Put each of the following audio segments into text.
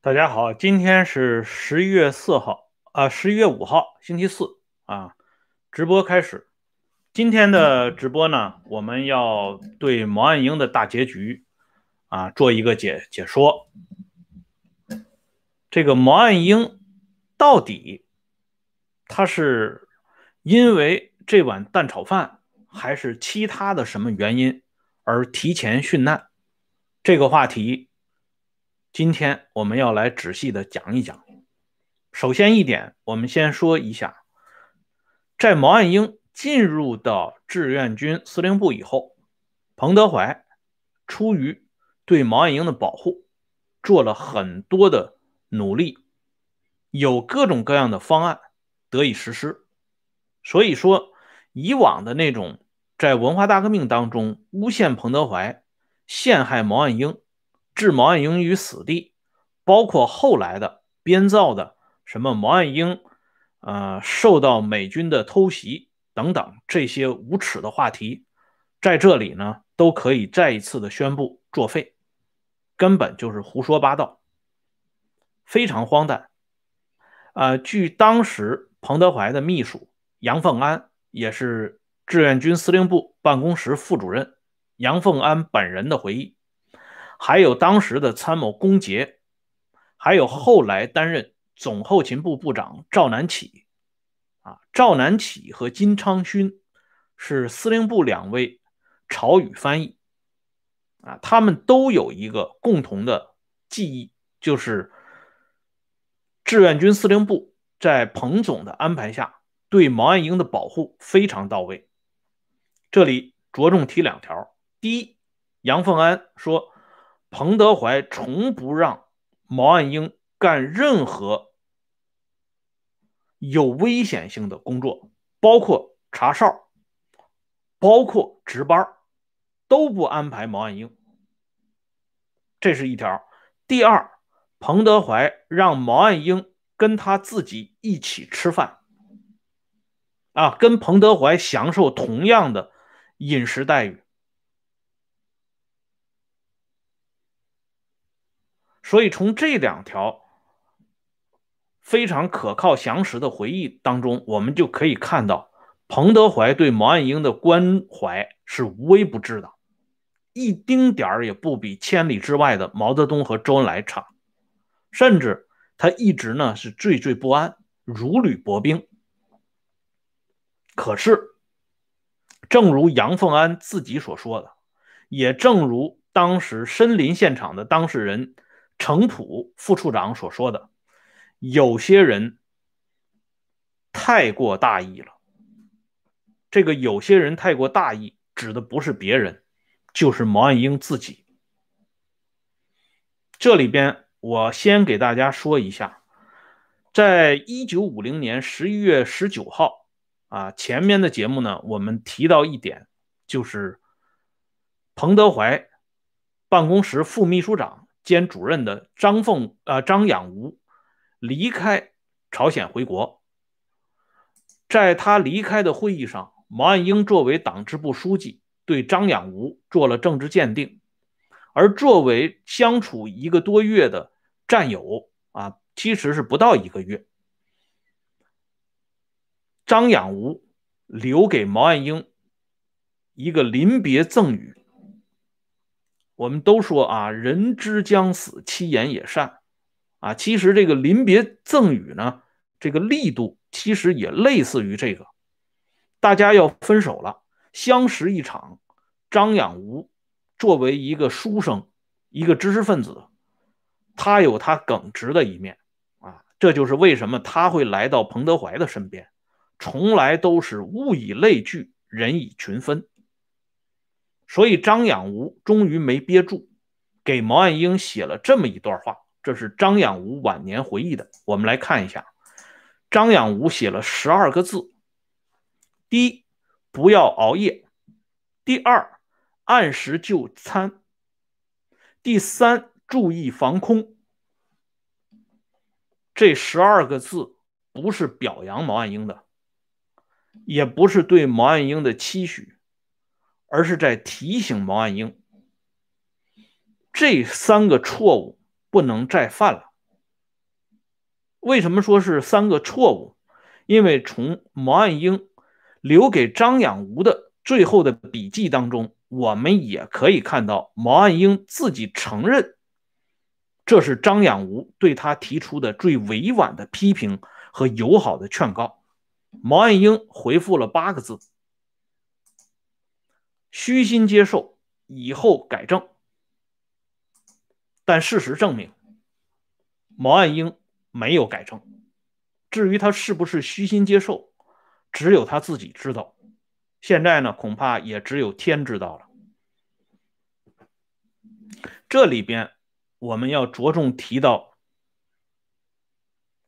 大家好，今天是十一月四号啊，十一月五号，星期四啊，直播开始。今天的直播呢，我们要对毛岸英的大结局啊做一个解解说。这个毛岸英到底他是因为这碗蛋炒饭，还是其他的什么原因而提前殉难？这个话题。今天我们要来仔细的讲一讲。首先一点，我们先说一下，在毛岸英进入到志愿军司令部以后，彭德怀出于对毛岸英的保护，做了很多的努力，有各种各样的方案得以实施。所以说，以往的那种在文化大革命当中诬陷彭德怀、陷害毛岸英。置毛岸英于死地，包括后来的编造的什么毛岸英，呃，受到美军的偷袭等等这些无耻的话题，在这里呢都可以再一次的宣布作废，根本就是胡说八道，非常荒诞。啊，据当时彭德怀的秘书杨凤安，也是志愿军司令部办公室副主任杨凤安本人的回忆。还有当时的参谋龚杰，还有后来担任总后勤部部长赵南起，啊，赵南起和金昌勋是司令部两位朝语翻译，啊，他们都有一个共同的记忆，就是志愿军司令部在彭总的安排下，对毛岸英的保护非常到位。这里着重提两条：第一，杨凤安说。彭德怀从不让毛岸英干任何有危险性的工作，包括查哨、包括值班，都不安排毛岸英。这是一条。第二，彭德怀让毛岸英跟他自己一起吃饭，啊，跟彭德怀享受同样的饮食待遇。所以，从这两条非常可靠、详实的回忆当中，我们就可以看到，彭德怀对毛岸英的关怀是无微不至的，一丁点儿也不比千里之外的毛泽东和周恩来差，甚至他一直呢是惴惴不安，如履薄冰。可是，正如杨凤安自己所说的，也正如当时身临现场的当事人。程普副处长所说的，有些人太过大意了。这个有些人太过大意，指的不是别人，就是毛岸英自己。这里边，我先给大家说一下，在一九五零年十一月十九号啊，前面的节目呢，我们提到一点，就是彭德怀办公室副秘书长。兼主任的张凤啊张养吾离开朝鲜回国，在他离开的会议上，毛岸英作为党支部书记对张养吾做了政治鉴定，而作为相处一个多月的战友啊，其实是不到一个月，张养吾留给毛岸英一个临别赠语。我们都说啊，人之将死，其言也善，啊，其实这个临别赠语呢，这个力度其实也类似于这个，大家要分手了，相识一场。张养吾作为一个书生，一个知识分子，他有他耿直的一面啊，这就是为什么他会来到彭德怀的身边，从来都是物以类聚，人以群分。所以张养吾终于没憋住，给毛岸英写了这么一段话。这是张养吾晚年回忆的。我们来看一下，张养吾写了十二个字：第一，不要熬夜；第二，按时就餐；第三，注意防空。这十二个字不是表扬毛岸英的，也不是对毛岸英的期许，而是在提醒毛岸英，这三个错误不能再犯了。为什么说是三个错误？因为从毛岸英留给张养吾的最后的笔记当中，我们也可以看到毛岸英自己承认，这是张养吾对他提出的最委婉的批评和友好的劝告。毛岸英回复了八个字：“虚心接受，以后改正。”但事实证明，毛岸英没有改正。至于他是不是虚心接受，只有他自己知道。现在呢，恐怕也只有天知道了。这里边我们要着重提到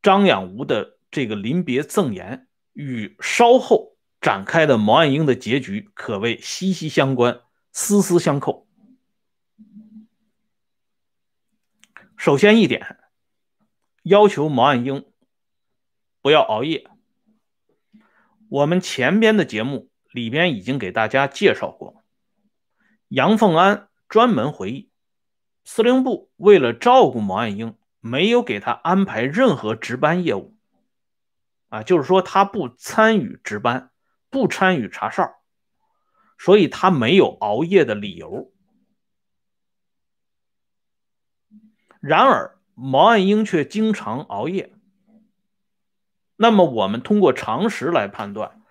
张养吾的这个临别赠言。与稍后展开的毛岸英的结局可谓息息相关、丝丝相扣。首先一点，要求毛岸英不要熬夜。我们前边的节目里边已经给大家介绍过，杨凤安专门回忆，司令部为了照顾毛岸英，没有给他安排任何值班业务。啊，就是说他不参与值班，不参与查哨，所以他没有熬夜的理由。然而毛岸英却经常熬夜。那么我们通过常识来判断，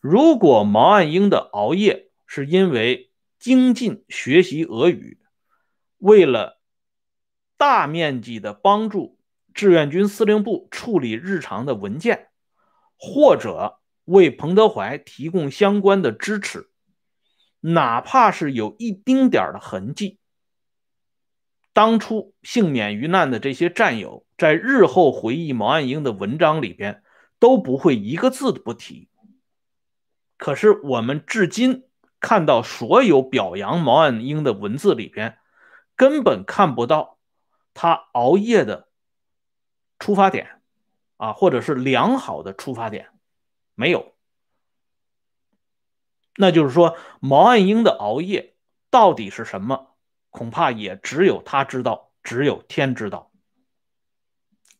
如果毛岸英的熬夜是因为精进学习俄语，为了大面积的帮助志愿军司令部处理日常的文件。或者为彭德怀提供相关的支持，哪怕是有一丁点的痕迹，当初幸免于难的这些战友，在日后回忆毛岸英的文章里边都不会一个字不提。可是我们至今看到所有表扬毛岸英的文字里边，根本看不到他熬夜的出发点。啊，或者是良好的出发点，没有。那就是说，毛岸英的熬夜到底是什么？恐怕也只有他知道，只有天知道。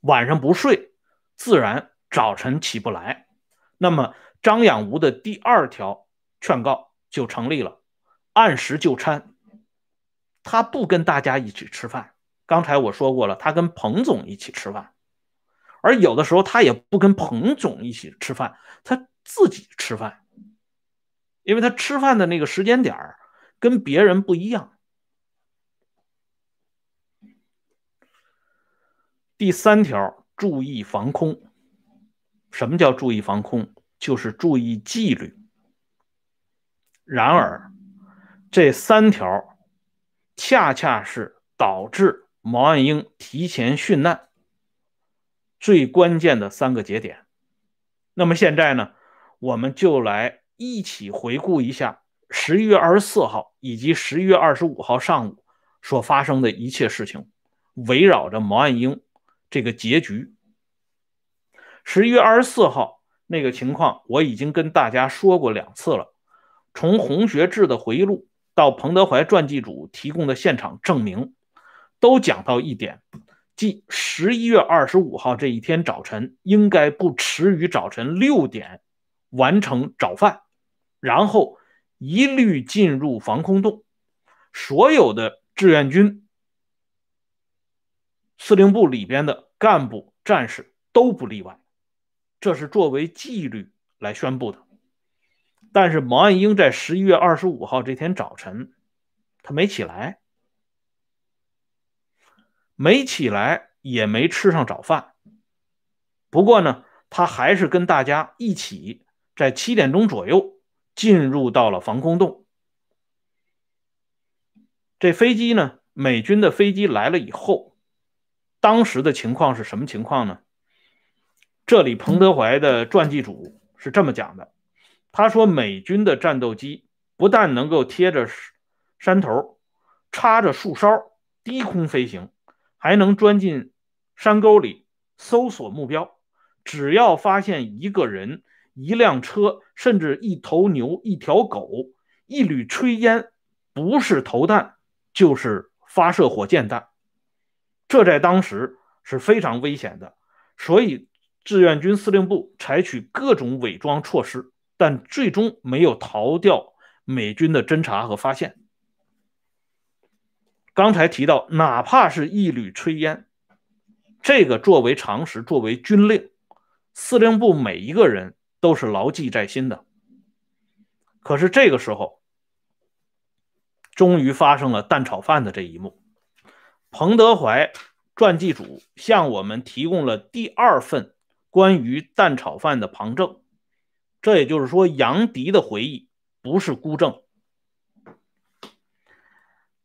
晚上不睡，自然早晨起不来。那么张养吾的第二条劝告就成立了：按时就餐。他不跟大家一起吃饭。刚才我说过了，他跟彭总一起吃饭。而有的时候，他也不跟彭总一起吃饭，他自己吃饭，因为他吃饭的那个时间点儿跟别人不一样。第三条，注意防空。什么叫注意防空？就是注意纪律。然而，这三条恰恰是导致毛岸英提前殉难。最关键的三个节点，那么现在呢，我们就来一起回顾一下十一月二十四号以及十一月二十五号上午所发生的一切事情，围绕着毛岸英这个结局。十一月二十四号那个情况，我已经跟大家说过两次了。从洪学智的回忆录到彭德怀传记组提供的现场证明，都讲到一点。即十一月二十五号这一天早晨，应该不迟于早晨六点完成早饭，然后一律进入防空洞。所有的志愿军司令部里边的干部战士都不例外，这是作为纪律来宣布的。但是毛岸英在十一月二十五号这天早晨，他没起来。没起来，也没吃上早饭。不过呢，他还是跟大家一起在七点钟左右进入到了防空洞。这飞机呢，美军的飞机来了以后，当时的情况是什么情况呢？这里彭德怀的传记组是这么讲的：他说，美军的战斗机不但能够贴着山头，插着树梢低空飞行。还能钻进山沟里搜索目标，只要发现一个人一辆车，甚至一头牛、一条狗、一缕炊烟，不是投弹，就是发射火箭弹。这在当时是非常危险的，所以志愿军司令部采取各种伪装措施，但最终没有逃掉美军的侦查和发现。刚才提到，哪怕是一缕炊烟，这个作为常识，作为军令，司令部每一个人都是牢记在心的。可是这个时候，终于发生了蛋炒饭的这一幕。彭德怀传记组向我们提供了第二份关于蛋炒饭的旁证，这也就是说，杨迪的回忆不是孤证。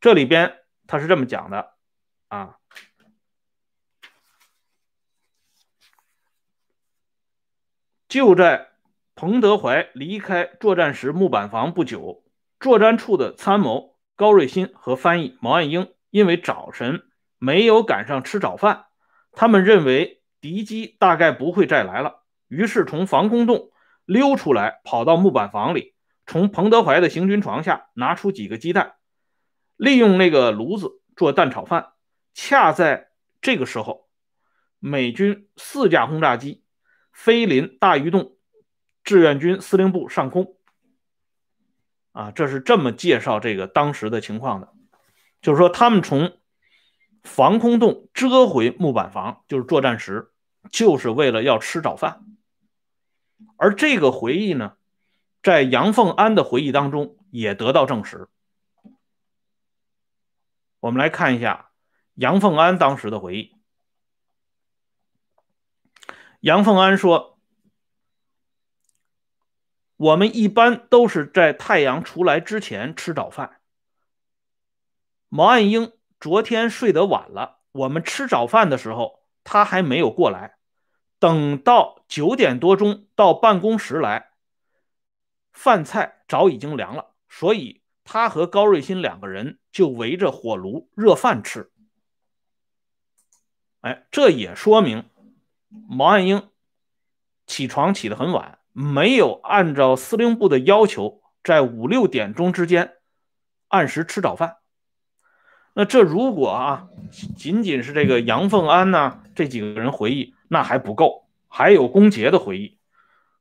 这里边。他是这么讲的，啊，就在彭德怀离开作战室木板房不久，作战处的参谋高瑞新和翻译毛岸英因为早晨没有赶上吃早饭，他们认为敌机大概不会再来了，于是从防空洞溜出来，跑到木板房里，从彭德怀的行军床下拿出几个鸡蛋。利用那个炉子做蛋炒饭，恰在这个时候，美军四架轰炸机飞临大榆洞志愿军司令部上空。啊，这是这么介绍这个当时的情况的，就是说他们从防空洞折回木板房，就是作战时，就是为了要吃早饭。而这个回忆呢，在杨凤安的回忆当中也得到证实。我们来看一下杨凤安当时的回忆。杨凤安说：“我们一般都是在太阳出来之前吃早饭。毛岸英昨天睡得晚了，我们吃早饭的时候他还没有过来。等到九点多钟到办公室来，饭菜早已经凉了，所以。”他和高瑞欣两个人就围着火炉热饭吃。哎，这也说明毛岸英起床起得很晚，没有按照司令部的要求在五六点钟之间按时吃早饭。那这如果啊，仅仅是这个杨凤安呢这几个人回忆，那还不够，还有龚杰的回忆。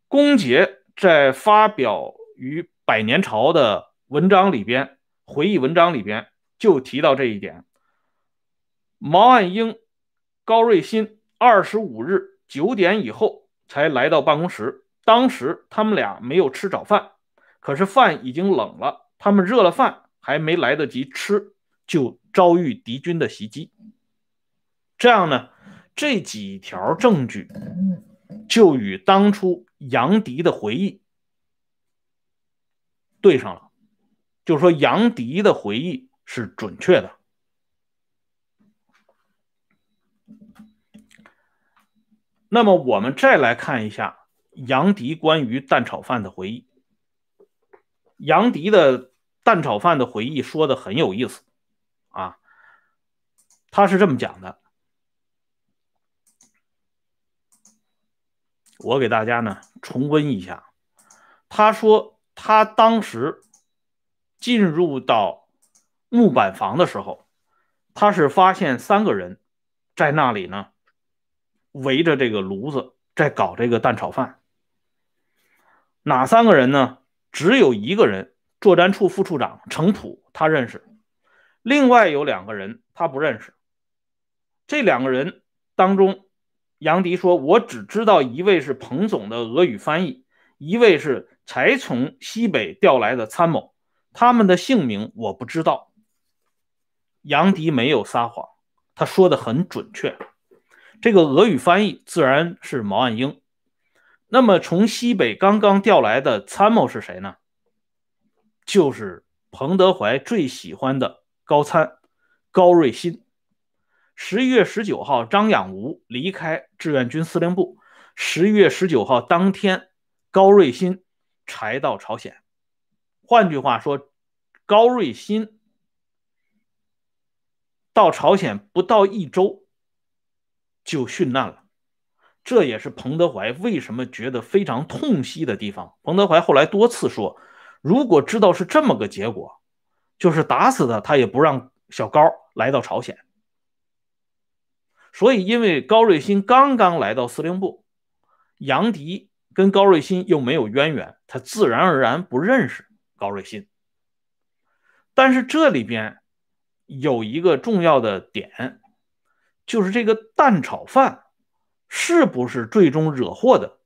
龚杰在发表于《百年潮》的。文章里边，回忆文章里边就提到这一点。毛岸英、高瑞新二十五日九点以后才来到办公室，当时他们俩没有吃早饭，可是饭已经冷了，他们热了饭还没来得及吃，就遭遇敌军的袭击。这样呢，这几条证据就与当初杨迪的回忆对上了。就是说，杨迪的回忆是准确的。那么，我们再来看一下杨迪关于蛋炒饭的回忆。杨迪的蛋炒饭的回忆说的很有意思啊，他是这么讲的，我给大家呢重温一下。他说，他当时。进入到木板房的时候，他是发现三个人在那里呢，围着这个炉子在搞这个蛋炒饭。哪三个人呢？只有一个人，作战处副处长程普，他认识；另外有两个人他不认识。这两个人当中，杨迪说：“我只知道一位是彭总的俄语翻译，一位是才从西北调来的参谋。”他们的姓名我不知道。杨迪没有撒谎，他说的很准确。这个俄语翻译自然是毛岸英。那么从西北刚刚调来的参谋是谁呢？就是彭德怀最喜欢的高参高瑞新。十一月十九号，张养吾离开志愿军司令部。十一月十九号当天，高瑞新才到朝鲜。换句话说，高瑞欣到朝鲜不到一周就殉难了。这也是彭德怀为什么觉得非常痛惜的地方。彭德怀后来多次说，如果知道是这么个结果，就是打死他，他也不让小高来到朝鲜。所以，因为高瑞欣刚刚来到司令部，杨迪跟高瑞欣又没有渊源，他自然而然不认识高瑞新。但是这里边有一个重要的点，就是这个蛋炒饭。是不是最终惹祸的？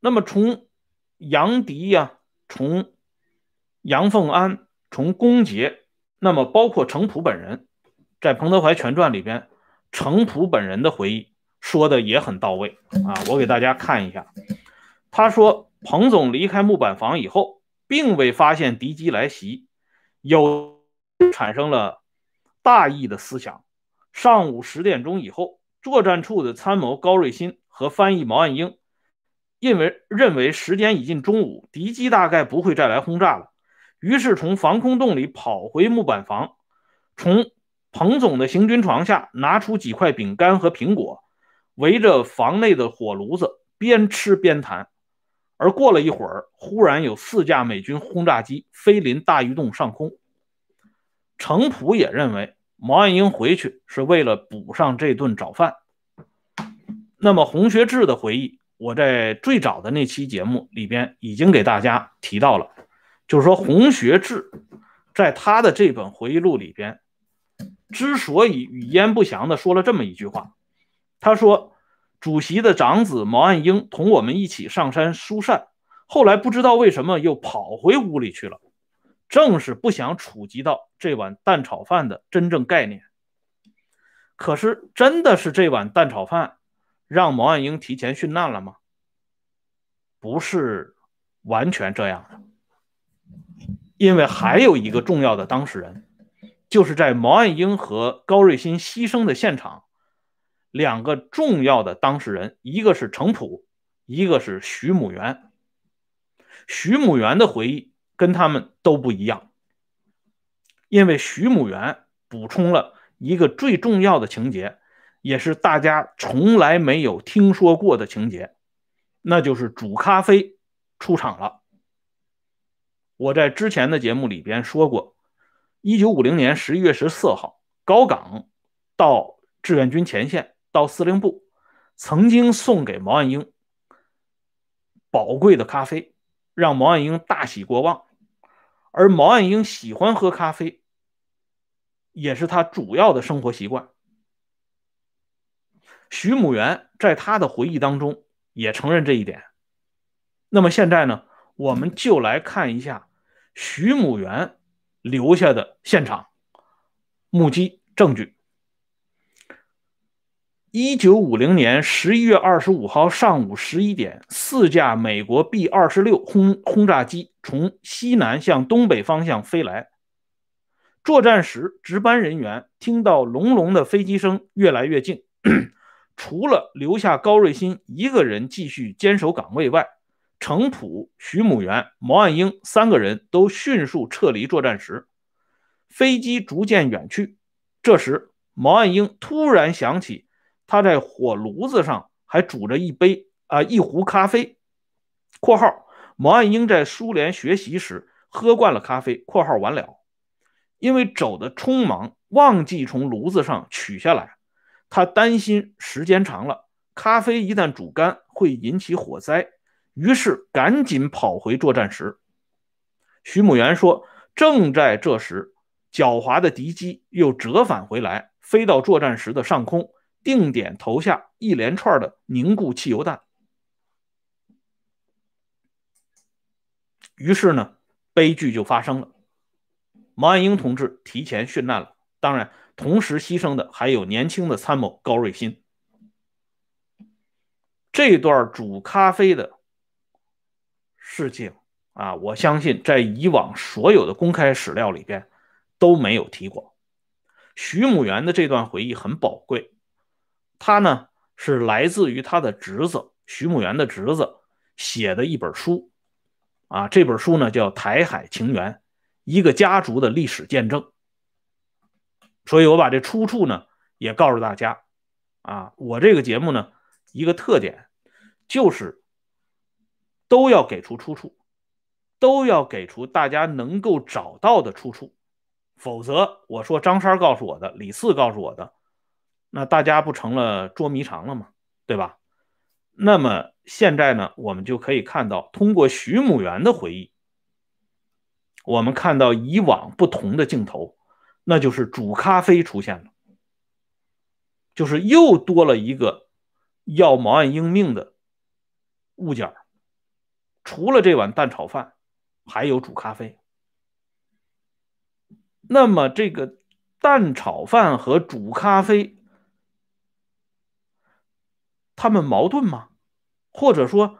那么从杨迪呀，从杨凤安，从龚杰，那么包括程普本人，在《彭德怀全传》里边，程普本人的回忆说的也很到位啊。我给大家看一下，他说彭总离开木板房以后，并未发现敌机来袭，有产生了大义的思想。上午十点钟以后。作战处的参谋高瑞新和翻译毛岸英，因为认为时间已近中午，敌机大概不会再来轰炸了，于是从防空洞里跑回木板房，从彭总的行军床下拿出几块饼干和苹果，围着房内的火炉子边吃边谈。而过了一会儿，忽然有四架美军轰炸机飞临大鱼洞上空。程普也认为。毛岸英回去是为了补上这顿早饭。那么洪学智的回忆，我在最早的那期节目里边已经给大家提到了，就是说洪学智在他的这本回忆录里边，之所以语焉不详的说了这么一句话，他说：“主席的长子毛岸英同我们一起上山疏散，后来不知道为什么又跑回屋里去了。”正是不想触及到这碗蛋炒饭的真正概念。可是，真的是这碗蛋炒饭让毛岸英提前殉难了吗？不是完全这样的，因为还有一个重要的当事人，就是在毛岸英和高瑞新牺牲的现场，两个重要的当事人，一个是程普，一个是徐母元。徐母元的回忆。跟他们都不一样，因为徐母元补充了一个最重要的情节，也是大家从来没有听说过的情节，那就是煮咖啡出场了。我在之前的节目里边说过，一九五零年十一月十四号，高岗到志愿军前线，到司令部，曾经送给毛岸英宝贵的咖啡，让毛岸英大喜过望。而毛岸英喜欢喝咖啡，也是他主要的生活习惯。徐母元在他的回忆当中也承认这一点。那么现在呢，我们就来看一下徐母元留下的现场目击证据。一九五零年十一月二十五号上午十一点，四架美国 B 二十六轰轰炸机从西南向东北方向飞来。作战时，值班人员听到隆隆的飞机声越来越近。除了留下高瑞欣一个人继续坚守岗位外，程普、徐母元、毛岸英三个人都迅速撤离作战时。飞机逐渐远去。这时，毛岸英突然想起。他在火炉子上还煮着一杯啊一壶咖啡（括号毛岸英在苏联学习时喝惯了咖啡）（括号完了）。因为走的匆忙，忘记从炉子上取下来。他担心时间长了，咖啡一旦煮干会引起火灾，于是赶紧跑回作战室。徐母元说：“正在这时，狡猾的敌机又折返回来，飞到作战室的上空。”定点投下一连串的凝固汽油弹，于是呢，悲剧就发生了。毛岸英同志提前殉难了。当然，同时牺牲的还有年轻的参谋高瑞欣。这段煮咖啡的事情啊，我相信在以往所有的公开史料里边都没有提过。徐母元的这段回忆很宝贵。他呢是来自于他的侄子徐母元的侄子写的一本书，啊，这本书呢叫《台海情缘》，一个家族的历史见证。所以我把这出处呢也告诉大家，啊，我这个节目呢，一个特点就是都要给出出处，都要给出大家能够找到的出处，否则我说张三告诉我的，李四告诉我的，那大家不成了捉迷藏了吗？对吧？那么现在呢，我们就可以看到，通过徐母元的回忆，我们看到以往不同的镜头，那就是煮咖啡出现了。就是又多了一个要毛岸英命的物件除了这碗蛋炒饭，还有煮咖啡。那么这个蛋炒饭和煮咖啡，他们矛盾吗？或者说，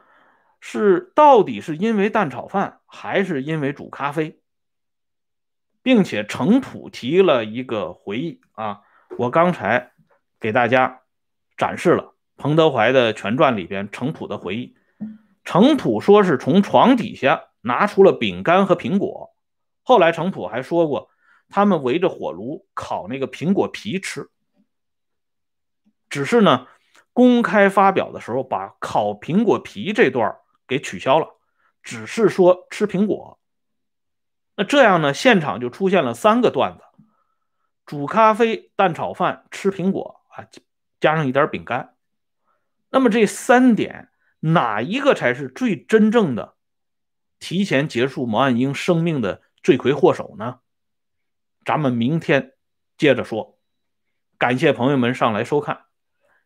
是到底是因为蛋炒饭，还是因为煮咖啡？并且程普提了一个回忆啊，我刚才。给大家展示了彭德怀的全传里边程普的回忆。程普说是从床底下拿出了饼干和苹果。后来程普还说过，他们围着火炉烤那个苹果皮吃。只是呢，公开发表的时候把烤苹果皮这段给取消了，只是说吃苹果。那这样呢，现场就出现了三个段子：煮咖啡、蛋炒饭、吃苹果。啊，加上一点饼干，那么这三点哪一个才是最真正的提前结束毛岸英生命的罪魁祸首呢？咱们明天接着说。感谢朋友们上来收看。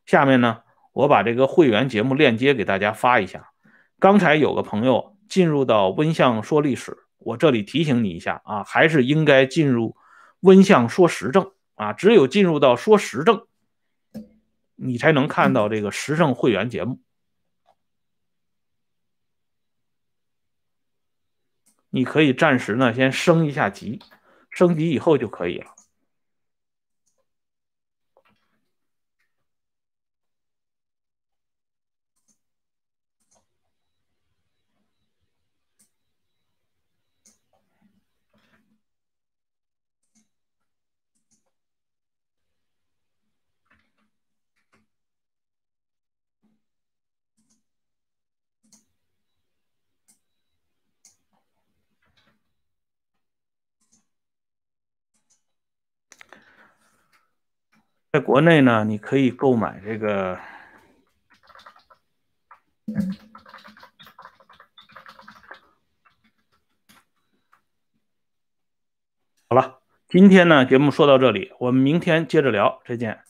下面呢，我把这个会员节目链接给大家发一下。刚才有个朋友进入到温相说历史，我这里提醒你一下啊，还是应该进入温相说时政啊，只有进入到说时政。你才能看到这个时政会员节目，你可以暂时呢先升一下级，升级以后就可以了。在国内呢，你可以购买这个。好了，今天呢节目说到这里，我们明天接着聊，再见。